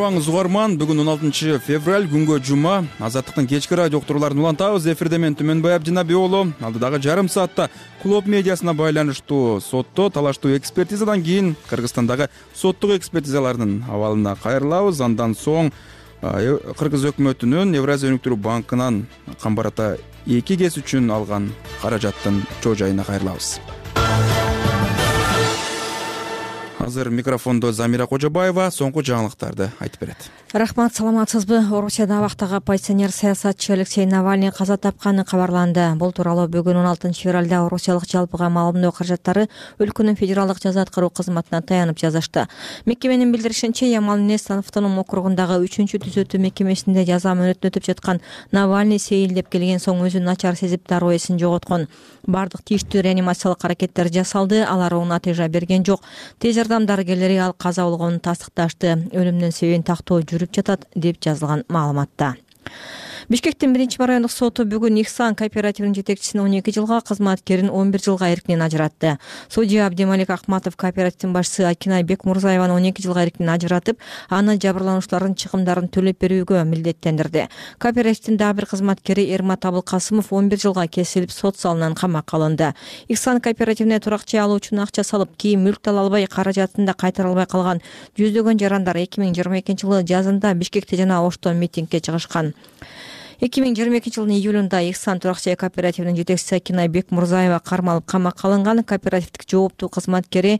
угарман бүгүн он алтынчы февраль күнгө жума азаттыктын кечки радио уктурууларын улантабыз эфирде мен түмөнбай абдинаби уулу алдыдагы жарым саатта клуб медиасына байланыштуу сотто талаштуу экспертизадан кийин кыргызстандагы соттук экспертизалардын абалына кайрылабыз андан соң кыргыз өкмөтүнүн евразия өнүктүрүү банкынан камбарата эки кез үчүн алган каражаттын чоо жайына кайрылабыз азыр микрофондо замира кожобаева соңку жаңылыктарды айтып берет. Рахмат саламатсызбы? Орусияда абактагы оппозиционер саясатчы алексей навальный каза тапканы кабарланды бул тууралуу бүгүн он алтынчы февралда орусиялык жалпыга маалымдоо каражаттары өлкөнүн федералдык жаза аткаруу кызматына таянып жазышты мекеменин билдиришинче ямал нес автоном округундагы үчүнчү түзөтүү мекемесинде жаза мөөнөтүн өтөп жаткан навальный сейилдеп келген соң өзүн начар сезип дароо эсин жоготкон баардык тийиштүү реанимациялык аракеттер жасалды алар оң натыйжа берген жок тез жардам дарыгерлери ал каза болгонун тастыкташты. Өлүмүнүн себебин тактоо жүрүп жатат деп жазылган маалыматта бишкектин биринчи райондук соту бүгүн ихсан кооперативинин жетекчисин он эки жылга кызматкерин он бир жылга эркинен ажыратты. Судья абдималик акматов кооперативдин башчысы акинай бекмурзаеваны он эки жылга эркинен ажыратып аны жабырлануучулардын чыгымдарын төлөп берүүгө милдеттендирди. Кооперативдин дагы бир кызматкери эрмат абылкасымов он бир жылга кесилип сот залынан камакка алынды. Ихсан кооперативине турак жай алуучунун акча салып кийин мүлктү ала албай каражатын да кайтара албай калган жүздөгөн жарандар эки миң жыйырма экинчи жылы жазында бишкекте жана ошто митингге чыгышкан эки миң жыйырма экинчи жылдын июлунда ихсан турак жай кооперативинин жетекчиси акинай бекмурзаева кармалып камакка алынган кооперативдик жооптуу кызматкери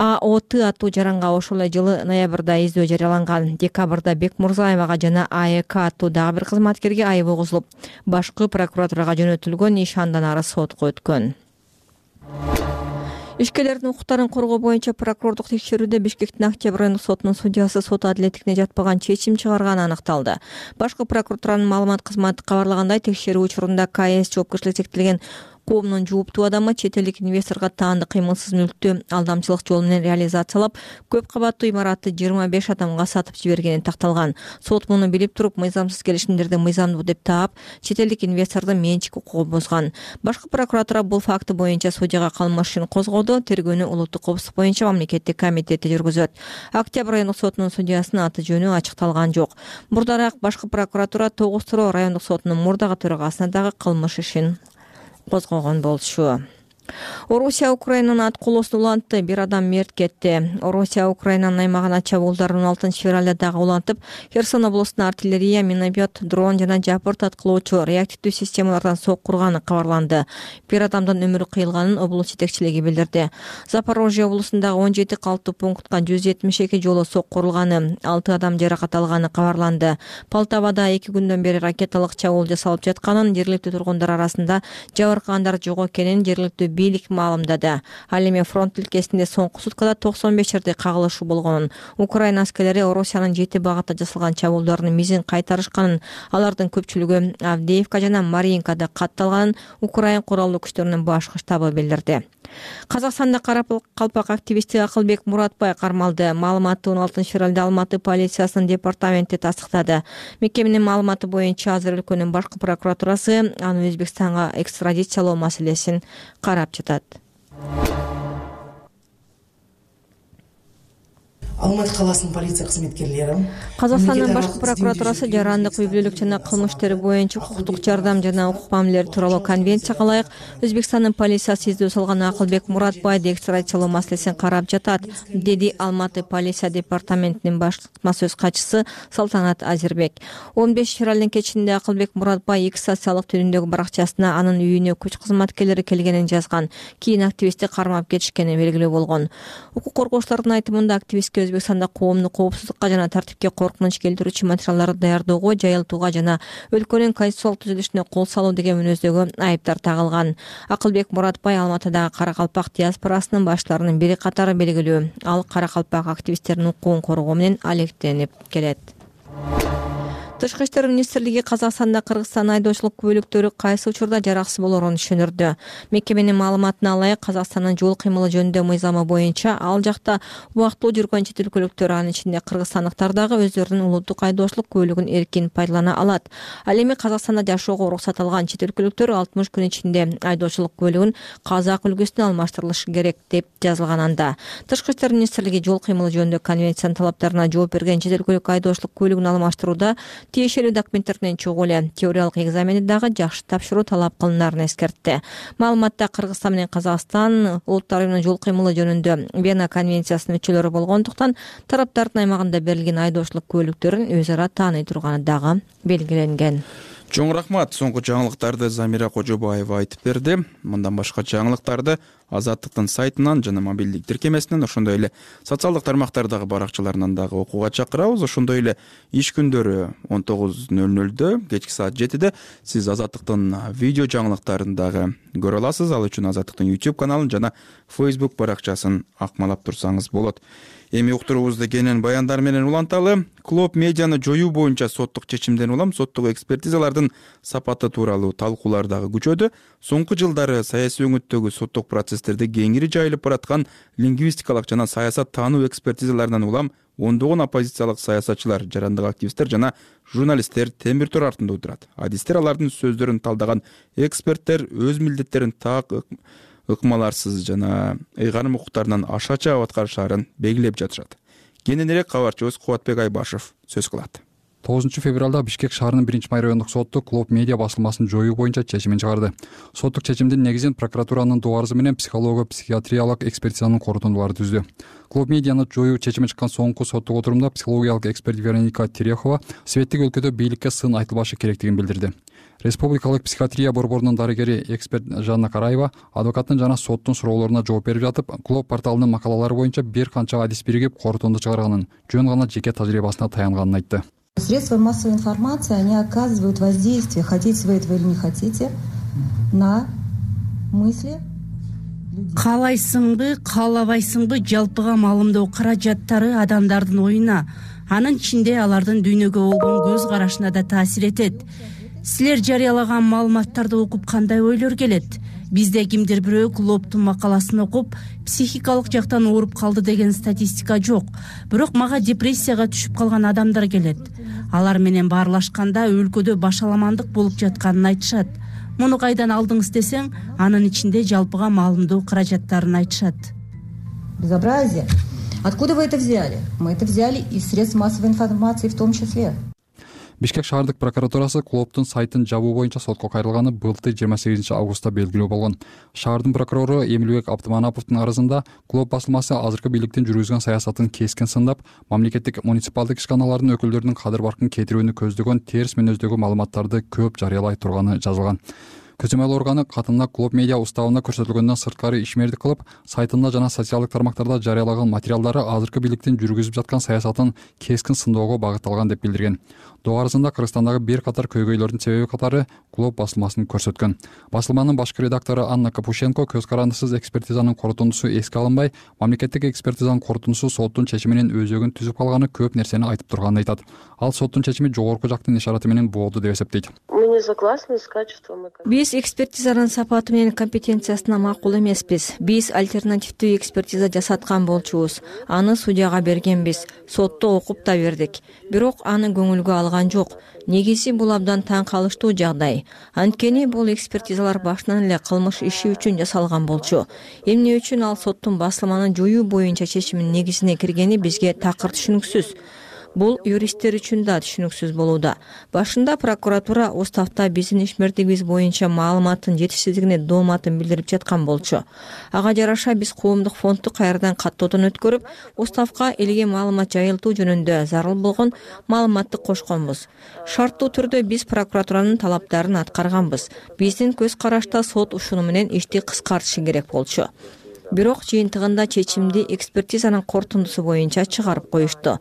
аот аттуу жаранга ошол эле жылы ноябрда издөө жарыяланган. Декабрда бекмурзаевага жана аэк аттуу дагы бир кызматкерге айып угузулуп башкы прокуратурага жөнөтүлгөн иш андан ары сотко өткөн ишкерлердин укуктарын коргоо боюнча прокурордук текшерүүдө бишкектин октябрь райондук сотунун судьясы сот адилеттиктине жатпаган чечим чыгарганы аныкталды. Башкы прокуратуранын маалымат кызматы кабарлагандай текшерүү учурунда кс жоопкерчилиги чектелген коомдун жууптуу адамы чет элдик инвесторго таандык кыймылсыз мүлктү алдамчылык жол менен реализациялап көп кабаттуу имаратты жыйырма беш адамга сатып жибергени такталган. Сот муну билип туруп мыйзамсыз келишимдерди мыйзамдуу деп таап чет элдик инвестордун менчик укугун бузган. Башкы прокуратура бул факты боюнча судьяга кылмыш ишин козгоду тергөөнү улуттук коопсуздук боюнча мамлекеттик комитети жүргүзөт. Октябрь райондук сотунун судьясынын аты жөнү ачыкталган жок. Мурдараак башкы прокуратура тогуз туроо райондук сотунун мурдагы төрагасына дагы кылмыш ишин козгогон болчу орусия украинанын ат кулоосун улантты бир адам мерт кетти. Орусия украинанын аймагына чабуулдарын он алтынчы февралда дагы улантып херсон облусунда артиллерия миномет дрон жана жапырт аткылоочу реактивдүү системалардан соккурганы кабарланды. Бир адамдын өмүрү кыйылганын облус жетекчилиги билдирди. Запорожье облусундагы он жети калктуу пунктка жүз жетимиш эки жолу соккурулганы алты адам жаракат алганы кабарланды. Полтавада эки күндөн бери ракеталык чабуул жасалып жатканын жергиликтүү тургундар арасында жабыркагандар жок экенин жергиликтүү бийлик маалымдады ал эми фронт тилкесинде соңку суткада токсон беш жерде кагылышуу болгонун украина аскерлери орусиянын жети багытта жасалган чабуулдардын мизин кайтарышканын алардын көпчүлүгү авдеевка жана маринкада катталганын украин куралдуу күчтөрүнүн башкы штабы билдирди. Казакстанда каракалпак активисти акылбек муратбай кармалды. Маалыматты он алтынчы февралда алматы полициясынын департаменти тастыктады мекеменин маалыматы боюнча азыр өлкөнүн башкы прокуратурасы аны өзбекстанга экстрадициялоо маселесин карап жатат алматы каласынын полиция кызметкерлери казакстандын башкы прокуратурасы жарандык үй бүлөлүк жана кылмыш иштери боюнча укуктук жардам жана укук мамилелери тууралуу конвенцияга ылайык өзбекстандын полициясы издөө салган акылбек муратбайды экстрадициялоо маселесин карап жатат деди алматы полиция департаментинин басма сөз катчысы салтанат азирбек он бешинчи февралдын кечинде акылбек муратбай икс социалдык тилүндөгү баракчасына анын үйүнө күч кызматкерлери келгенин жазган кийин активистти кармап кетишкени белгилүү болгон укук коргоочулардын айтымында активистке өзбекстанда коомду коопсуздукка жана тартипке коркунуч келтирүүчү материалдарды даярдоого жайылтууга жана өлкөнүн конституциялык түзүлүшүнө кол салуу деген мүнөздөгү айыптар тагылган. Акылбек муратбай алматыдагы каракалпак диаспорасынын баштарынын бири катары белгилүү. Ал каракалпак активисттеринин укугун коргоо менен алектенип келет тышкы иштер министрлиги казакстанда кыргызстан айдоочулук көлүктөрү кайсы учурда жараксыз болоорун түшүндүрдү мекеменин маалыматына ылайык казакстандын жол кыймылы жөнүндө мыйзамы боюнча ал жакта убактылуу жүргөн чет эл көлүктөрү анын ичинде кыргызстандыктар дагы өздөрүнүн улуттук айдоочулук көлүгүн эркин пайдалана алат. Ал эми казакстанда жашоого уруксат алган чет эл көлүктөр алтымыш күн ичинде айдоочулук көлүгүн казак үлгүсүнө алмаштырылышы керек деп жазылган анда. Тышкы иштер министрлиги жол кыймылы жөнүндө конвенциянын талаптарына жооп берген чет эл көлүк айдоочулук көлүгүн алмаштырууда тиешелүү документтерден чогуу эле теориялык экзаменди дагы жакшы тапшыруу талап кылынаарын эскертти. Маалыматта кыргызстан менен казакстан улуттар уюмунун жол кыймылы жөнүндө вена конвенциясынын мүчөлөрү болгондуктан тараптардын аймагында берилген айдоочулук көлүктөрүн өз ара тааный турганы дагы белгиленген. Чоң рахмат. Соңку жаңылыктарды замира кожобаева айтып берди. Мындан башка жаңылыктарды азаттыктын сайтынан жана мобилдик тиркемесинен ошондой эле социалдык тармактардагы баракчаларынан дагы окууга чакырабыз. Ошондой эле иш күндөрү он тогуз нөл нөлдө кечки саат жетиде сиз азаттыктын видео жаңылыктарын дагы көрө аласыз. Ал үчүн азаттыктын youtube каналын жана facebook баракчасын акмалап турсаңыз болот. Эми уктуруубузду кенен баяндар менен уланталы. Клоп медианы жоюу боюнча соттук чечимден улам соттук экспертизалардын сапаты тууралуу талкуулар дагы күчөдү. Соңку жылдары саясий өңүттөгү соттук процесстерде кеңири жайылып бараткан лингвистикалык жана саясат таануу экспертизаларынан улам ондогон оппозициялык саясатчылар жарандык активисттер жана журналисттер темир тор артында отурат адистер алардын сөздөрүн талдаган эксперттер өз милдеттерин так ыкмаларсыз жана ыйгарым укуктарынан аша чаап аткарышаарын белгилеп жатышат. Кененирээк кабарчыбыз кубатбек айбашев сөз кылат тогузунчу февралда бишкек шаарынын биринчи май райондук соту клоп медиа басылмасын жоюу боюнча чечимин чыгарды. Соттук чечимдин негизин прокуратуранын дуб арызы менен психолого психиатриялык экспертизанын корутундулары түздү. Клоп медианы жоюу чечими чыккан соңку соттук отурумда психологиялык эксперт вероника терехова светтик өлкөдө бийликке сын айтылбашы керектигин билдирди. Республикалык психиатрия борборунун дарыгери эксперт жанна караева адвокаттын жана соттун суроолоруна жооп берип жатып клоп порталынын макалалары боюнча бир канча адис биригип корутунду чыгарганын жөн гана жеке тажрыйбасына таянганын айтты средства массовой информации они оказывают воздействие хотите вы этого или не хотите на мысли каалайсыңбы каалабайсыңбы жалпыга маалымдоо каражаттары адамдардын оюна анын ичинде алардын дүйнөгө болгон көз карашына да таасир этет силер жарыялаган маалыматтарды окуп кандай ойлор келет бизде кимдир бирөө клоптун макаласын окуп психикалык жактан ооруп калды деген статистика жок. Бирок мага депрессияга түшүп калган адамдар келет. Алар менен баарлашканда өлкөдө башаламандык болуп жатканын айтышат. Муну кайдан алдыңыз десең анын ичинде жалпыга маалымдоо каражаттарын айтышат. Безобразие. Откуда вы это взяли? Мы это взяли из средств массовой информации в том числе бишкек шаардык прокуратурасы клоптун сайтын жабуу боюнча сотко кайрылганы былтыр жыйырма сегизинчи августта белгилүү болгон. Шаардын прокурору эмилбек абдыманаповдун арызында клоп басылмасы азыркы бийликтин жүргүзгөн саясатын кескин сындап мамлекеттик муниципалдык ишканаларынын өкүлдөрүнүн кадыр баркын кетирүүнү көздөгөн терс мүнөздөгү маалыматтарды көп жарыялай турганы жазылган көзөмөл органы катынына клоп медиа уставында көрсөтүлгөндөн сырткары ишмердик кылып сайтында жана социалдык тармактарда жарыялаган материалдары азыркы бийликтин жүргүзүп жаткан саясатын кескин сындоого багытталган деп билдирген. Доо арызында кыргызстандагы бир катар көйгөйлөрдүн себеби катары клоп басылмасын көрсөткөн. Басылманын башкы редактору анна капушенко көз карандысыз экспертизанын корутундусу эске алынбай мамлекеттик экспертизанын корутундусу соттун чечиминин өзөгүн түзүп калганы көп нерсени айтып турганын айтат. Ал соттун чечими жогорку жактын ишараты менен болду деп эсептейт не согласны с качеством биз экспертизанын сапаты менен компетенциясына макул эмеспиз. Биз альтернативдүү экспертиза жасаткан болчубуз. Аны судьяга бергенбиз. Сотто окуп да бердик. Бирок аны көңүлгө алган жок. Негизи бул абдан таң калыштуу жагдай. Анткени бул экспертизалар башынан эле кылмыш иши үчүн жасалган болчу. Эмне үчүн ал соттун басылманы жоюу боюнча чечиминин негизине киргени бизге такыр түшүнүксүз бул юристтер үчүн да түшүнүксүз болууда. Башында прокуратура уставда биздин ишмердигибиз боюнча маалыматтын жетишсиздигине дооматын билдирип жаткан болчу. Ага жараша биз коомдук фондду кайрадан каттоодон өткөрүп уставга элге маалымат жайылтуу жөнүндө зарыл болгон маалыматты кошконбуз. Шарттуу түрдө биз прокуратуранын талаптарын аткарганбыз. Биздин көз карашта сот ушуну менен ишти кыскартышы керек болчу бирок жыйынтыгында чечимди экспертизанын корутундусу боюнча чыгарып коюшту.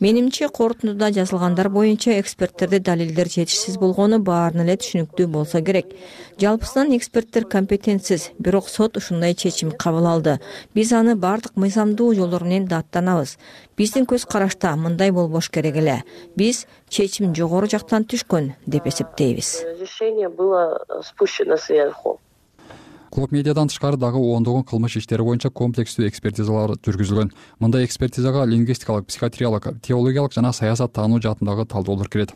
Менимче корутундуда жазылгандар боюнча эксперттерде далилдер жетишсиз болгону баарына эле түшүнүктүү болсо керек. Жалпысынан эксперттер компетентсиз бирок сот ушундай чечим кабыл алды. Биз аны баардык мыйзамдуу жолдор менен даттанабыз. Биздин көз карашта мындай болбош керек эле. Биз чечим жогору жактан түшкөн деп эсептейбиз. Решение было спущено сверху клуб медиадан тышкары дагы ондогон кылмыш иштери боюнча комплекстүү экспертизалар жүргүзүлгөн. Мындай экспертизага лингвистикалык психиатриялык теологиялык жана саясат таануу жаатындагы талдоолор кирет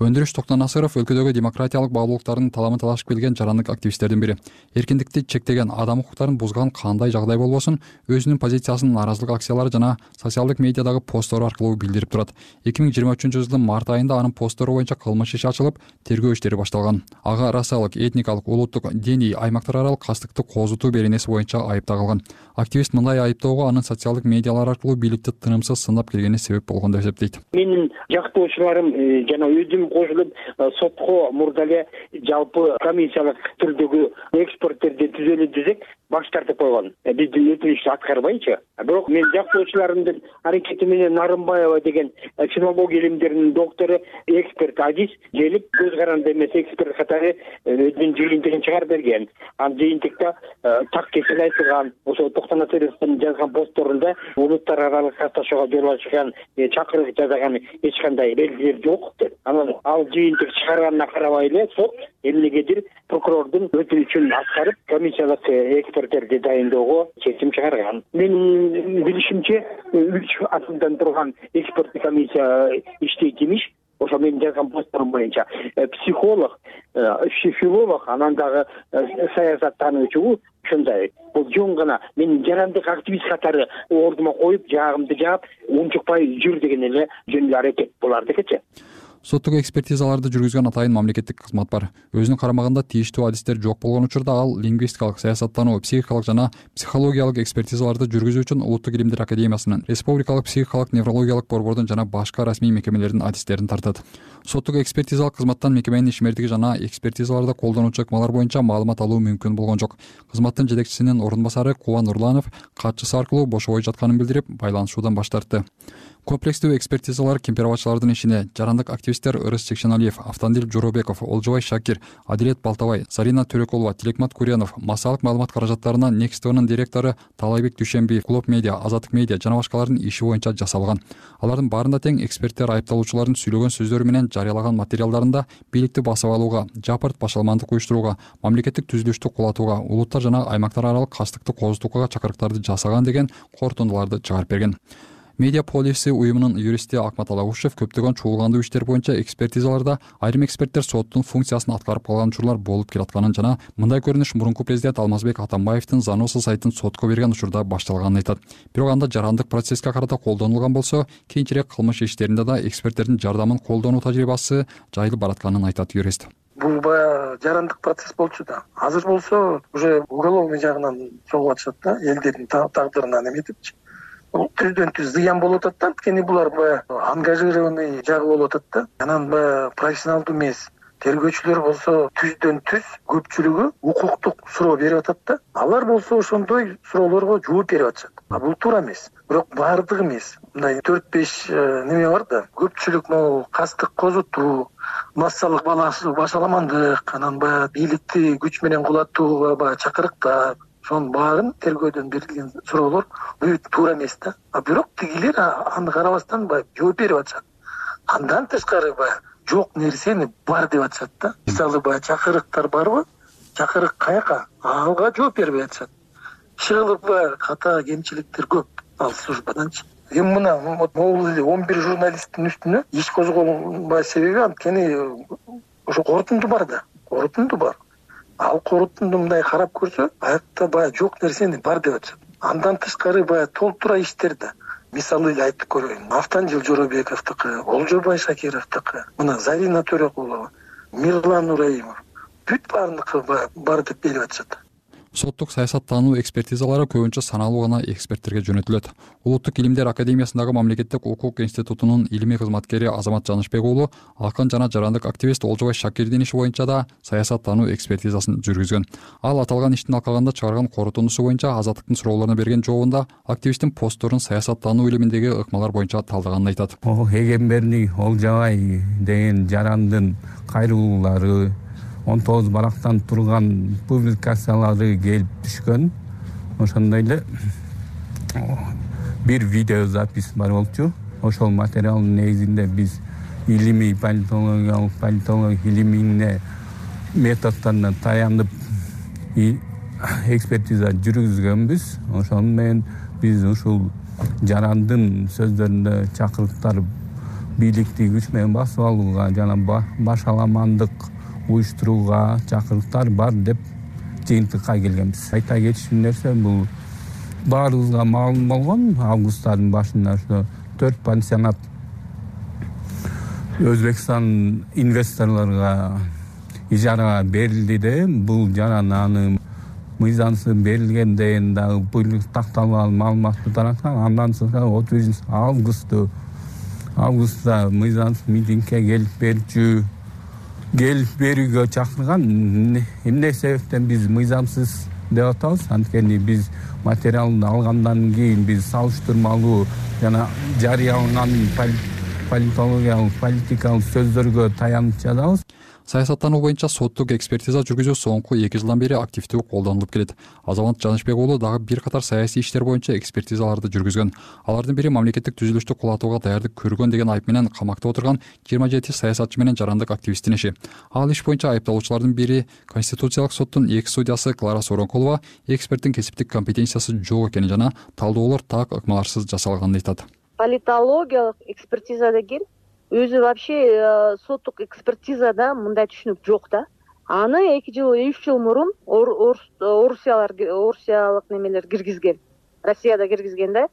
өндүрүш токтонасыров өлкөдөгү демократиялык баалуулуктардын таламын талашып келген жарандык активисттердин бири. Эркиндикти чектеген адам укуктарын бузган кандай жагдай болбосун өзүнүн позициясын нааразылык акциялары жана социалдык медиадагы посттору аркылуу билдирип турат. Эки миң жыйырма үчүнчү жылдын март айында анын посттору боюнча кылмыш иши ачылып тергөө иштери башталган. Ага расалык этникалык улуттук диний аймактар аралык кастыкты козутуу беренеси боюнча айып тагылган. Активист мындай айыптоого анын социалдык медиалар аркылуу бийликти тынымсыз сындап келгени себеп болгон деп эсептейт. Менин жактоочуларым э, жана өзүм кошулуп э, сотко мурда эле жалпы комиссиялык түрдөгү эксперттерди түзөлү десек баш тартып койгон. Э, биздин өтүнүчтү аткарбайчы бирок мен жактоочуларымдын аракети менен нарымбаева деген э, филология илимдеринин доктору эксперт азиз келип көз каранды эмес эксперт катары э, өзүнүн жыйынтыгын чыгарып берген. Анын жыйынтыкта так кесил айтылган ошо токтонасыровдун жазган постторунда улуттар аралык катташууга жол ачкан чакырык жасаган эч кандай белгилер жок. Деп анан ал жыйынтык чыгарганына карабай эле сот эмнегедир прокурордун өтүнүчүн аткарып комиссиялык эксперттерди дайындоого чечим чыгарган. Менин билишимче үч адамдан турган эксперттик комиссия иштейт имиш ошо менин жазган постторум боюнча э, психолог э, филолог анан дагы э, саясат таануучу ушундай. Бул жөн гана мен жарандык активист катары ордума коюп жаагымды жаап унчукпай жүр деген эле жөн эле аракет булардыкычы соттук экспертизаларды жүргүзгөн атайын мамлекеттик кызмат бар. Өзүнүн карамагында тийиштүү адистер жок болгон учурда ал лингвистикалык саясаттануу психикалык жана психологиялык экспертизаларды жүргүзүү үчүн улуттук илимдер академиясынын республикалык психикалык неврологиялык борбордун жана башка расмий мекемелердин адистерин тартат соттук экспертизалык кызматтан мекеменин ишмердиги жана экспертизаларды колдонуучу ыкмалар боюнча маалымат алуу мүмкүн болгон жок. Кызматтын жетекчисинин орун басары кубан нурланов катчысы аркылуу бошобой жатканын билдирип байланышуудан баш тартты. Комплекстүү экспертизалар кемпирабадчылардын ишине жарандык активисттер ырыс чекшеналиев автандил жоробеков олжобай шакир адилет балтабай зарина төрөкулова тилекмат куренов массалык маалымат каражаттарына некс директору таалайбек дүйшөнбиев клуб медиа азаттык медиа жана башкалардын иши боюнча жасалган. Алардын баарында тең эксперттер айыпталуучулардын сүйлөгөн сөздөрү менен жарыялаган материалдарында бийликти басып алууга жапырт башаламандык уюштурууга мамлекеттик түзүлүштү кулатууга улуттар жана аймактар аралык кастыкты козутууга чакырыктарды жасаган деген корутундуларды чыгарып берген медиа полиси уюмунун юристи акмат алагушев көптөгөн чуулгандуу иштер боюнча экспертизаларда айрым эксперттер соттун функциясын аткарып калган учурлар болуп келатканын жана мындай көрүнүш мурунку президент алмазбек атамбаевдин заносу сайтын сотко берген учурда башталганын айтат. Бирок анда жарандык процесске карата колдонулган болсо кийинчерээк кылмыш иштеринде да эксперттердин жардамын колдонуу тажрыйбасы жайылып баратканын айтат юрист. Бул баягы жарандык процесс болчу да. Азыр болсо уже уголовный жагынан чогуп атышат да элдердин тагдырына неметипчи бул түздөн түз зыян болуп атат да. Анткени булар баягы ангажированный жагы болуп атат да. Анан баягы профессионалдуу эмес. Тергөөчүлөр болсо түздөн түз көпчүлүгү укуктук суроо берип атат да. Алар болсо ошондой суроолорго жооп берип атышат. А бул туура эмес. Бирок баардыгы эмес. Мындай төрт беш э, неме бар да. Көпчүлүк могу кастык козутуу массалык башаламандык. Анан баягы бийликти күч менен кулатууга баягы чакырыктар ошонун баарын тергөөдөн берилген суроолор туура эмес да. А бирок тигилер аны карабастан баягы жооп берип атышат. Андан тышкары баягы жок нерсени бар деп атышат да. Мисалы баягы чакырыктар барбы? Чакырык каяка? Ага жооп бербей атышат. Иши кылып баягы ката кемчиликтер көп. Ал службаданчы. Эми мына могул эле он бир журналисттин үстүнө иш козголбоо себеби анткени ошо корутунду бар да. Корутунду бар ал корутунду мындай карап көрсө аякта баягы жок нерсени бар деп атышат. Андан тышкары баягы толтура иштер да. Мисалы эле айтып көрөйүн. Автандил жоробековдуку олжобай шакировдуку мына зарина төрөкулова мирлан нураимов. Бүт баарыныкы баягы бар деп берип атышат соттук саясаттануу экспертизалары көбүнчө саналуу гана эксперттерге жөнөтүлөт. Улуттук илимдер академиясындагы мамлекеттик укук институтунун илимий кызматкери азамат жанышбек уулу акын жана жарандык активист олжобай шакирдин иши боюнча да саясаттануу экспертизасын жүргүзгөн. Ал аталган иштин алкагында чыгарган корутундусу боюнча азаттыктын суроолоруна берген жообунда активисттин постторун саясаттануу илиминдеги ыкмалар боюнча талдаганын айтат. Эгемберди олжобай деген жарандын кайрылуулары он тогуз барактан турган публикациялары келип түшкөн. Ошондой эле бир видеозапись бар болчу. Ошол материалдын негизинде биз илимий политологиялык политология илимине методдоруна таянып экспертиза жүргүзгөнбүз. Ошону менен биз ушул жарандын сөздөрүндө чакырыктар бийликти күч менен басып алууга жана башаламандык уюштурууга чакырыктар бар деп жыйынтыкка келгенбиз. Айта кетчү нерсе бул баарыбызга маалым болгон августтын башында ошо төрт пансионат өзбекстан инвесторлорго ижарага берилди де бул жарананын мыйзамсыз берилген деген дагы буйрук такталбаган маалыматты тараткан андан соң отуз бешинчи августту августта мыйзамсыз митингге келип берчү келип берүүгө чакырган эмне себептен биз мыйзамсыз деп атабыз? Анткени биз материалды алгандан кийин биз салыштырмалуу жана жарыяланган политологиялык политикалык сөздөргө таянып жазабыз саясаттануу боюнча соттук экспертиза жүргүзүү соңку эки жылдан бери активдүү колдонулуп келет. Азамат жанышбек уулу дагы бир катар саясий иштер боюнча экспертизаларды жүргүзгөн. Алардын бири мамлекеттик түзүлүштү кулатууга даярдык көргөн деген айып менен камакта отурган жыйырма жети саясатчы менен жарандык активисттин иши ал иш боюнча айыпталуучулардын бири конституциялык соттун экс судьясы клара сооронкулова эксперттин кесиптик компетенциясы жок экенин жана талдоолор так ыкмаларсыз жасалганын айтат. Политологиялык экспертиза деген өзү вообще э, соттук экспертизада мындай түшүнүк жок да. Аны эки жыл үч жыл мурун орусиялар орусиялык немелер киргизген россияда киргизген да.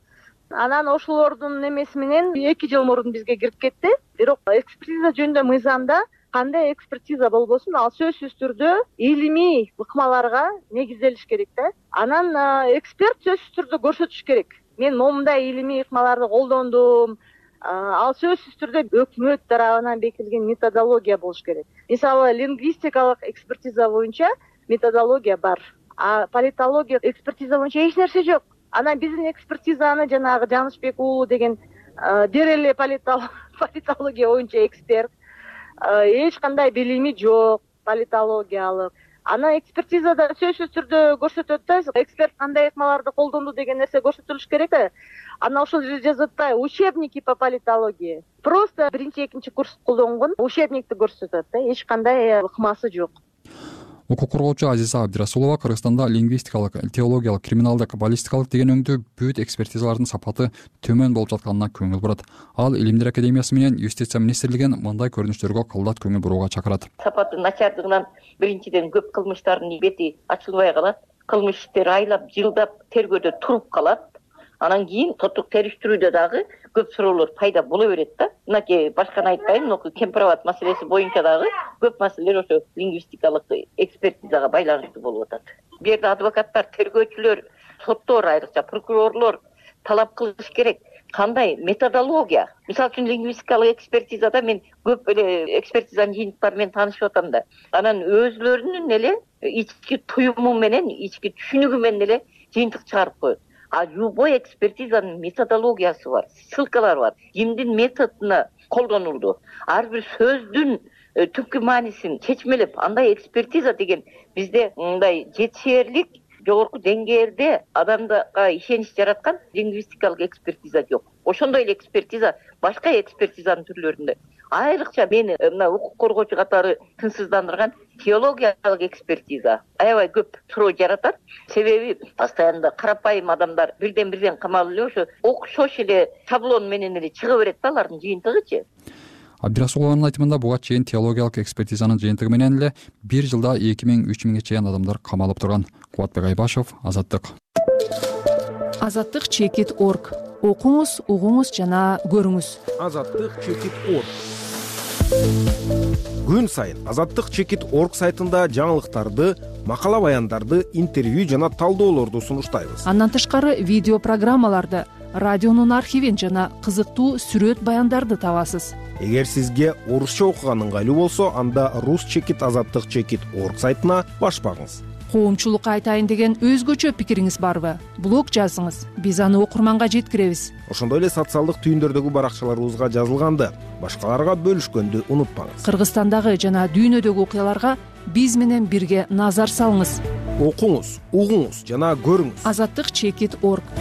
Анан ошолордун немеси менен эки жыл мурун бизге кирип кетти. Бирок экспертиза жөнүндө мыйзамда кандай экспертиза болбосун ал сөзсүз түрдө илимий ыкмаларга негизделиш керек да. Анан э, эксперт сөзсүз түрдө көрсөтүш керек. Мен момундай илимий ыкмаларды колдондум ал сөзсүз түрдө өкмөт тарабынан бекитилген методология болуш керек. Мисалы лингвистикалык экспертиза боюнча методология бар. А политология экспертиза боюнча эч нерсе жок. Анан биздин экспертизаны жанагы жанышбек уулу деген бир эле политология боюнча эксперт. Эч кандай билими жок политологиялык анан экспертизада сөзсүз түрдө көрсөтөт да эксперт кандай ыкмаларды колдонду деген нерсе көрсөтүлүш керек да анан ошол жерде жазып атпайбы учебники по политологии просто биринчи экинчи курс колдонгон учебникти көрсөтөт да эч кандай ыкмасы жок укук коргоочу азиза абдирасулова кыргызстанда лингвистикалык теологиялык криминалдык баллистикалык деген өңдүү бүт экспертизалардын сапаты төмөн болуп жатканына көңүл бурат. Ал илимдер академиясы менен юстиция министрлигин мындай көрүнүштөргө кылдат көңүл бурууга чакырат. Сапаты начардыгынан биринчиден көп кылмыштардын бети ачылбай калат. Кылмыш иштери айлап жылдап тергөөдө туруп калат анан кийин соттук териштирүүдө дагы көп суроолор пайда боло берет да. Мынакей башканы айтпайын мынку кемпирабад маселеси боюнча дагы көп маселелер ошо лингвистикалык экспертизага байланыштуу болуп атат. Бул жерде адвокаттар тергөөчүлөр соттор айрыкча прокурорлор талап кылыш керек. Кандай методология? Мисалы үчүн лингвистикалык экспертизада мен көп эле экспертизанын жыйынтыктары менен таанышып атам да. Анан өзүлөрүнүн эле ички туюму менен ички түшүнүгү менен эле жыйынтык чыгарып коет а любой экспертизанын методологиясы бар ссылкалары бар. Кимдин методуна колдонулду. Ар бир сөздүн э, түпкү маанисин чечмелеп андай экспертиза деген бизде мындай жетишээрлик жогорку деңгээлде адамдарга ишенич жараткан лингвистикалык экспертиза жок. Ошондой эле экспертиза башка экспертизанын түрлөрүндө айрыкча мени э, мына укук коргоочу катары тынчсыздандырган теологиялык экспертиза. Аябай көп суроо жаратат. Себеби постоянно карапайым адамдар бирден бирден камалып эле ошо окшош эле шаблон менен эле чыга берет да алардын жыйынтыгычы. Абдирасулованын айтымында буга чейин теологиялык экспертизанын жыйынтыгы менен эле бир жылда эки миң үч миңге чейин адамдар камалып турган. Кубатбек айбашев азаттык. Азаттык чекит орг. Окуңуз угуңуз жана көрүңүз. Азаттык чекит орг күн сайын азаттык чекит орг сайтында жаңылыктарды макала баяндарды интервью жана талдоолорду сунуштайбыз. Андан тышкары видео программаларды радионун архивин жана кызыктуу сүрөт баяндарды табасыз. Эгер сизге орусча окуган ыңгайлуу болсо анда рус чекит азаттык чекит орг сайтына баш багыңыз коомчулукка айтайын деген өзгөчө пикириңиз барбы? Блог жазыңыз. Биз аны окурманга жеткиребиз. Ошондой эле социалдык түйүндөрдөгү баракчаларыбызга жазылганды. Башкаларга бөлүшкөндү унутпаңыз. Кыргызстандагы жана дүйнөдөгү окуяларга биз менен бирге назар салыңыз. Окуңуз угуңуз жана көрүңүз. Азаттык чекит орг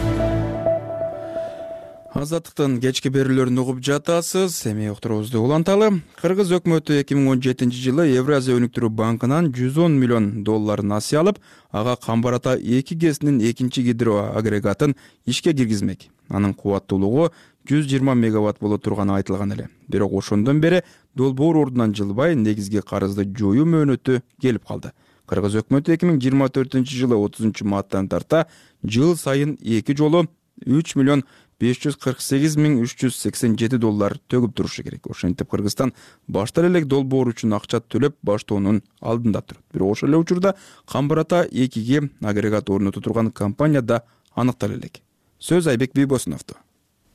азаттыктын кечки берүүлөрүн угуп жатасыз. Эми уктуруубузду уланталы. Кыргыз өкмөтү эки миң он жетинчи жылы евразия өнүктүрүү банкынан жүз он миллион доллар насыя алып ага камбар ата эки гэсинин экинчи гидроагрегатын ишке киргизмек. Анын кубаттуулугу жүз жыйырма мегаватт боло турганы айтылган эле. Бирок ошондон бери долбоор ордунан жылбай негизги карызды жоюу мөөнөтү келип калды. Кыргыз өкмөтү эки миң жыйырма төртүнчү жылы отузунчу марттан тарта жыл сайын эки жолу үч миллион беш жүз кырк сегиз миң үч жүз сексен жети доллар төгүп турушу керек. Ошентип кыргызстан баштан эле долбоор үчүн акча төлөп баштоонун алдында турат. Бирок ошол эле учурда камбар ата экиге агрегат орното турган компания да аныктала элек сөз айбек бийбосуновдо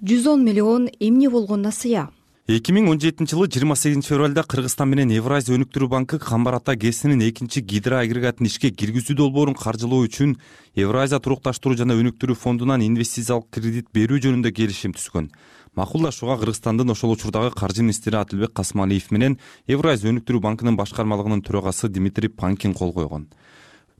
жүз он миллион эмне болгон насыя эки миң он жетинчи жылы жыйырма сегизинчи февралда кыргызстан менен евразия өнүктүрүү банкы камбар ата гэсинин экинчи гидроагрегатын ишке киргизүү долбоорун каржылоо үчүн евразия турукташтыруу жана өнүктүрүү фондунан инвестициялык кредит берүү жөнүндө келишим түзгөн. Макулдашууга кыргызстандын ошол учурдагы каржы министри адилбек касымалиев менен евразия өнүктүрүү банкынын башкармалыгынын төрагасы дмитрий панкин кол койгон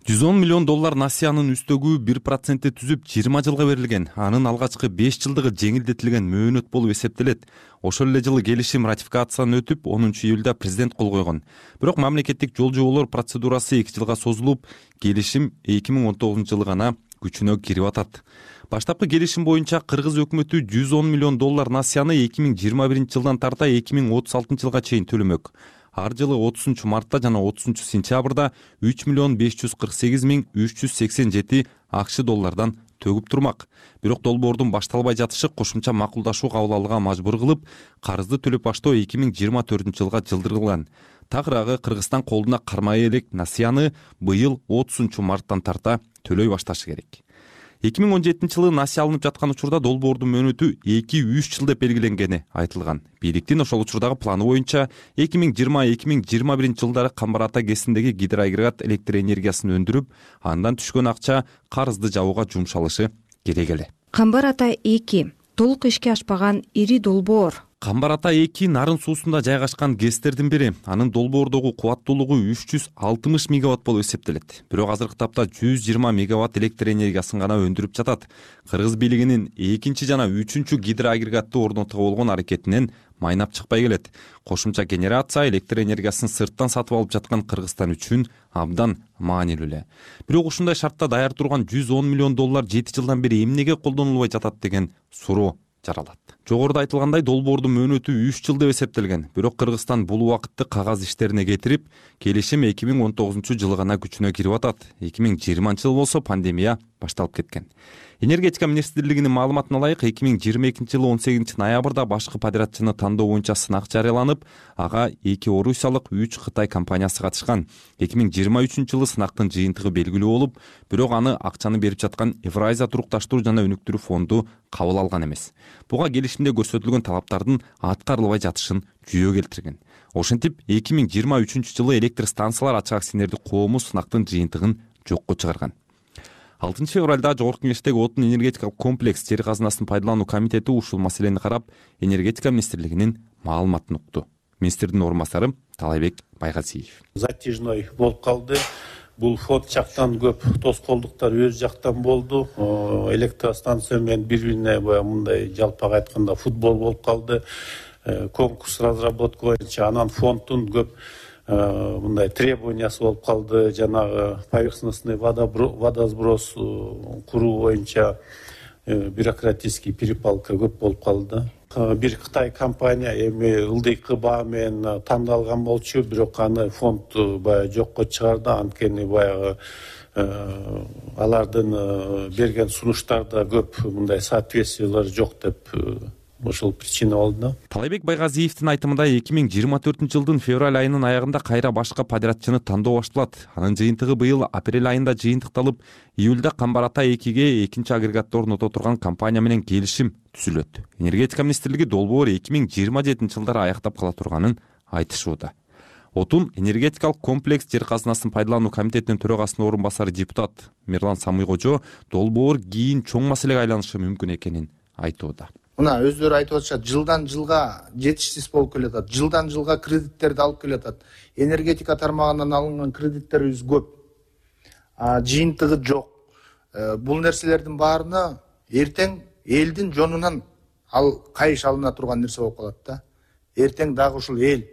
жүз он миллион доллар насыянын үстөгү бир процентти түзүп жыйырма жылга берилген. Анын алгачкы беш жылдыгы жеңилдетилген мөөнөт болуп эсептелет. Ошол эле жылы келишим ратификациядан өтүп онунчу июлда президент кол койгон. Бирок мамлекеттик жол жоболор процедурасы эки жылга созулуп келишим эки миң он тогузунчу жылы гана күчүнө кирип атат. Баштапкы келишим боюнча кыргыз өкмөтү жүз он миллион доллар насыяны эки миң жыйырма биринчи жылдан тарта эки миң отуз алтынчы жылга чейин төлөмөк ар жылы отузунчу мартта жана отузунчу сентябрда үч миллион беш жүз кырк сегиз миң үч жүз сексен жети акш доллардан төгүп турмак. Бирок долбоордун башталбай жатышы кошумча макулдашуу кабыл алууга мажбур кылып карызды төлөп баштоо эки миң жыйырма төртүнчү жылга жылдырылган тагыраагы кыргызстан колуна кармай элек насыяны быйыл отузунчу марттан тарта төлөй башташы керек эки миң он жетинчи жылы насыя алынып жаткан учурда долбоордун мөөнөтү эки үч жыл деп белгиленгени айтылган. Бийликтин ошол учурдагы планы боюнча эки миң жыйырма эки миң жыйырма биринчи жылдары камбар ата гэсиндеги гидроагрегат электр энергиясын өндүрүп андан түшкөн акча карызды жабууга жумшалышы керек эле. Камбар ата эки. Толук ишке ашпаган ири долбоор камбар ата эки нарын суусунда жайгашкан гэстердин бири. Анын долбоордогу кубаттуулугу үч жүз алтымыш мегаватт болуп эсептелет. Бирок азыркы тапта жүз жыйырма мегаватт электр энергиясын гана өндүрүп жатат. Кыргыз бийлигинин экинчи жана үчүнчү гидроагрегатты орнотууга болгон аракетинен майнап чыкпай келет. Кошумча генерация электр энергиясын сырттан сатып алып жаткан кыргызстан үчүн абдан маанилүү эле. Бирок ушундай шартта даяр турган жүз он миллион доллар жети жылдан бери эмнеге колдонулбай жатат деген суроо жаралат. Жогоруда айтылгандай долбоордун мөөнөтү үч жыл деп эсептелген. Бирок кыргызстан бул убакытты кагаз иштерине кетирип келишим эки миң он тогузунчу жылы гана күчүнө кирип атат. Эки миң жыйырманчы жыл болсо пандемия башталып кеткен энергетика министрлигинин маалыматына ылайык эки миң жыйырма экинчи жылы он сегизинчи ноябрда башкы подрядчыны тандоо боюнча сынак жарыяланып ага эки орусиялык үч кытай компаниясы катышкан. эки миң жыйырма үчүнчү жылы сынактын жыйынтыгы белгилүү болуп бирок аны акчаны берип жаткан евразия турукташтыруу жана өнүктүрүү фонду кабыл алган эмес. Буга келишимде көрсөтүлгөн талаптардын аткарылбай жатышын жүйө келтирген. Ошентип эки миң жыйырма үчүнчү жылы электр станциялар ачык акционердик коому сынактын жыйынтыгын жокко чыгарган алтынчы февралда жогорку кеңештеги отун энергетикалык комплекс жер казынасын пайдалануу комитети ушул маселени карап энергетика министрлигинин маалыматын укту министрдин орун басары таалайбек байгазиев. Затяжной болуп калды. Бул фонд жактан көп тоскоолдуктар өзү жактан болду. Электростанция менен бири бирине баягы мындай жалпак айтканда футбол болуп калды. Э, конкурс разработка боюнча анан фонддун көп мындай требованиясы болуп калды жанагы поверхностный водосброс э, куруу боюнча э, бюрократический перепалка көп болуп калды. Бир кытай компания эми ылдыйкы баа менен тандалган болчу бирок аны фонд баягы жокко чыгарды анткени баягы алардын берген сунуштарда көп мындай соответствиялар жок деп ушул причина болду да талайбек байгазиевдин айтымында эки миң жыйырма төртүнчү жылдын февраль айынын аягында кайра башкы подрядчыны тандоо башталат. Анын жыйынтыгы быйыл апрель айында жыйынтыкталып июлда камбар ата экиге экинчи агрегатты орното турган компания менен келишим түзүлөт. Энергетика министрлиги долбоор эки миң жыйырма жетинчи жылдары аякта кала турганын айтышууда. Отун энергетикалык комплекс жер казынасын пайдалануу комитетинин төрагасынын орун басары депутат мирлан самыйкожо долбоор кийин чоң маселеге айланышы мүмкүн экенин айтууда мына өздөрү айтып атышат жылдан жылга жетишсиз болуп келатат жылдан жылга кредиттерди алып келатат. Энергетика тармагынан алынган кредиттерибиз көп. Жыйынтыгы жок. Э, бул нерселердин баарына эртең элдин жонунан ал кайыш алына турган нерсе болуп калат да. Эртең дагы ушул эл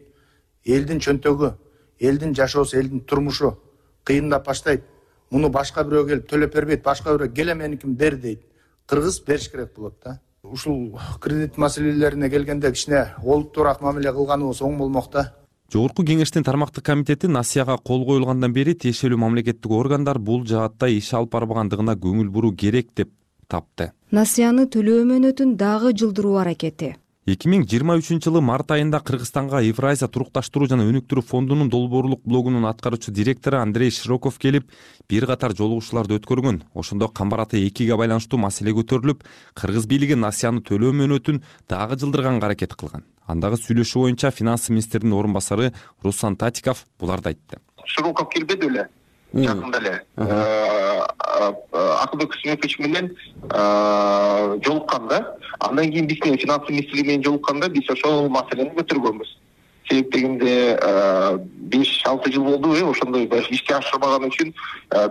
элдин чөнтөгү элдин жашоосу элдин турмушу кыйындап баштайт. Муну башка бирөө келип төлөп бербейт башка бирөө келе меникин бер дейт. Кыргыз бериш керек болот да ушул кредит маселелерине келгенде кичине олуттуураак мамиле кылганыбыз оң болмок да жогорку кеңештин тармактык комитети насыяга кол коюлгандан бери тиешелүү мамлекеттик органдар бул жаатта иш алып барбагандыгына көңүл буруу керек деп тапты. Насыяны төлөө мөөнөтүн дагы жылдыруу аракети эки миң жыйырма үчүнчү жылы март айында кыргызстанга евразия турукташтыруу жана өнүктүрүү фондунун долбоорлук блогунун аткаруучу директору андрей широков келип бир катар жолугушууларды өткөргөн. Ошондо камбар ата экиге байланыштуу маселе көтөрүлүп кыргыз бийлиги насыяны төлөө мөөнөтүн дагы жылдырганга аракет кылган. Андагы сүйлөшүү боюнча финансы министринин орун басары руслан татиков буларды айтты. Широков келбеди беле жакында эле. Э, акылбек усмекович менен э, жолуккан да андан кийин биз финансы министрлиги менен жолукканда биз ошол маселени көтөргөнбүз. Себеп дегенде э, беш алты жыл болду э ошондой баягы ишке ашырбаган үчүн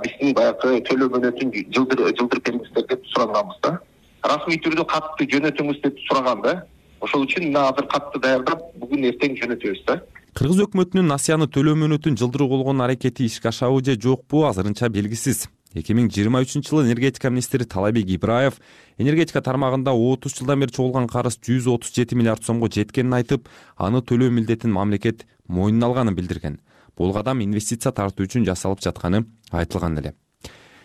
биздин баягы төлөө мөөнөтүн жылдырып бериңиздер деп сураганбыз да. Расмий түрдө катты жөнөтүңүз деп сураган да ошол үчүн мына азыр катты даярдап бүгүн эртең жөнөтөбүз да кыргыз өкмөтүнүн насыяны төлөө мөөнөтүн жылдыруу болгон аракети ишке ашабы же жокпу азырынча белгисиз. Эки миң жыйырма үчүнчү жылы энергетика министри талайбек ибраев энергетика тармагында отуз жылдан бери чогулган карыз жүз отуз жети миллиард сомго жеткенин айтып аны төлөө милдетин мамлекет мойнуна алганын билдирген. Бул кадам инвестиция тартуу үчүн жасалып жатканы айтылган эле.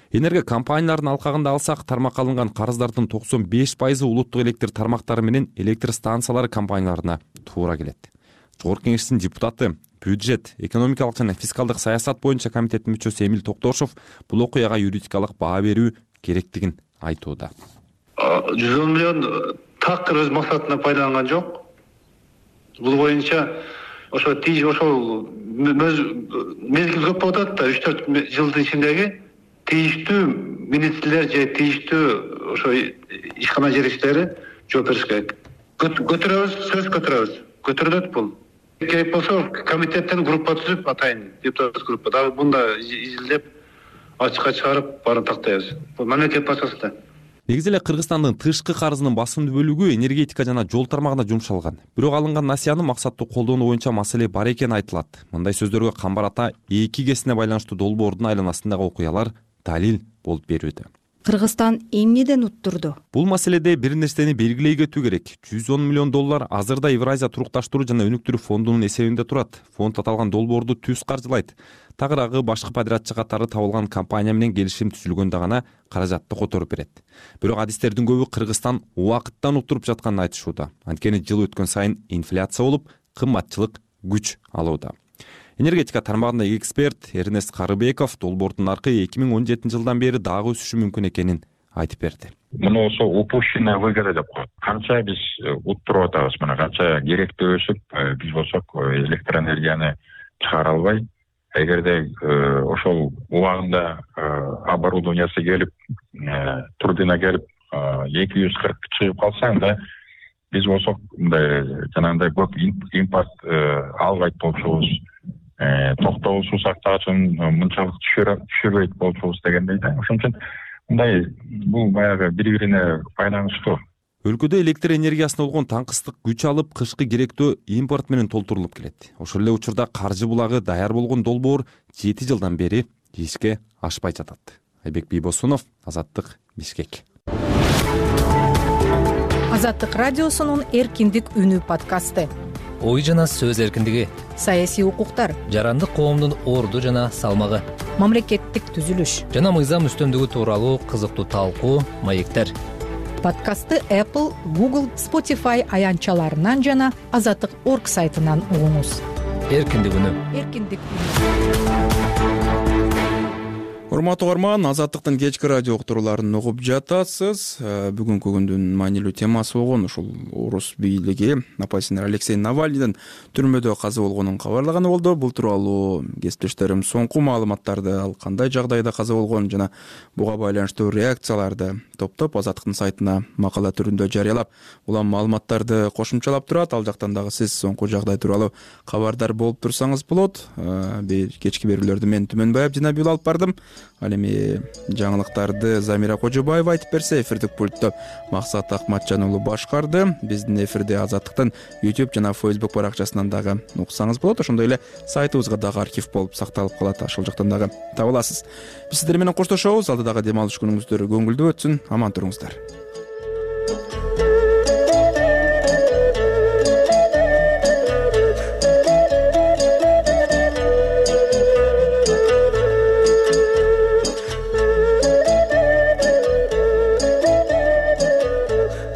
Энерго компаниялардын алкагында алсак тармакка алынган карыздардын токсон беш пайызы улуттук электр тармактары менен электр станциялары компанияларына туура келет жогорку кеңештин депутаты бюджет экономикалык жана фискалдык саясат боюнча комитеттин мүчөсү эмил токтошов бул окуяга юридикалык баа берүү керектигин айтууда. Жүз он миллион э, такыр өз максатына пайдаланган жок. Бул боюнча ошо ошол мезгил көп болуп атат да үч төрт жылдын ичиндеги тийиштүү министрлер же тийиштүү ошо ишкана жетекчилери жооп бериш керек. Көтөрөбүз сөзсүз көтөрөбүз. Көтөрүлөт бул керек болсо комитеттен группа түзүп атайын депутаттык группа. Дагы муну да изилдеп ачыкка чыгарып баарын тактайбыз. Бул мамлекет да. Негизи эле кыргызстандын тышкы карызынын басымдуу бөлүгү энергетика жана жол тармагына жумшалган. Бирок алынган насыяны максаттуу колдонуу боюнча маселе бар экени айтылат. Мындай сөздөргө камбар ата эки кесине байланыштуу долбоордун айланасындагы окуялар далил болуп берүүдө кыргызстан эмнеден уттурду? Бул маселеде бир нерсени белгилей кетүү керек. Жүз он миллион доллар азырда евразия турукташтыруу жана өнүктүрүү фондунун эсебинде турат. Фонд аталган долбоорду түз каржылайт. Тагыраагы башкы подрядчы катары табылган компания менен келишим түзүлгөндө гана каражатты которуп берет. Бирок адистердин көбү кыргызстан убакыттан уттуруп жатканын айтышууда. Анткени жыл өткөн сайын инфляция болуп кымбатчылык күч алууда энергетика тармагындагы эксперт эрнест карыбеков долбоордун наркы эки миң он жетинчи жылдан бери дагы өсүшү мүмкүн экенин айтып берди. Мына ошол упущенная выгода деп коет. Канча биз э, уттуруп атабыз мына канча керектөө өсүп э, биз болсок э, электроэнергияны чыгара албай эгерде ошол убагында оборудованиясы келип турбина келип эки жүз кырк чыгып калса анда биз болсок мындай жанагындай көп импорт албайт болчубуз Э, токтогул суу сактагычын э, мынчалык түшүрбөйт болчубуз дегендей да. Ошон үчүн мындай бул баягы бири бирине байланыштуу. Өлкөдө электр энергиясына болгон таңкыстык күч алып кышкы керектөө импорт менен толтурулуп келет. Ошол эле учурда каржы булагы даяр болгон долбоор жети жылдан бери ишке ашпай жатат. Айбек бийбосунов азаттык бишкек. Азаттык радиосунун эркиндик үнү подкасты ой жана сөз эркиндиги саясий укуктар жарандык коомдун орду жана салмагы мамлекеттик түзүлүш жана мыйзам үстөмдүгү тууралуу кызыктуу талкуу маектер. Подкастты apple google spotify аянтчаларынан жана азаттык орг сайтынан угуңуз. Эркиндик үнү эркиндик үнү урматтуу угарман азаттыктын кечки радио уктурууларын угуп жатасыз. Э, бүгүнкү күндүн маанилүү темасы болгон ушул орус бийлиги оппозиционер алексей навальныйдын түрмөдө каза болгонун кабарлаганы болду. Бул тууралуу кесиптештерим соңку маалыматтарды ал кандай жагдайда каза болгонун жана буга байланыштуу реакцияларды топтоп азаттыктын сайтына макала түрүндө жарыялап улам маалыматтарды кошумчалап турат. Ал жактан дагы сиз соңку жагдай тууралуу кабардар болуп турсаңыз болот. Э, кечки берүүлөрдү мен түмөнбай абдинабиул алып бардым ал эми жаңылыктарды замира кожобаева айтып берсе эфирдик пульттө максат акматжан уулу башкарды биздин эфирди азаттыктын youtube жана facebook баракчасынан дагы уксаңыз болот. Ошондой эле сайтыбызга дагы архив болуп сакталып калат. Ошол жактан дагы таба аласыз биз сиздер менен коштошобуз. Алдыдагы дем алыш күнүңүздөр көңүлдүү өтсүн. Аман туруңуздар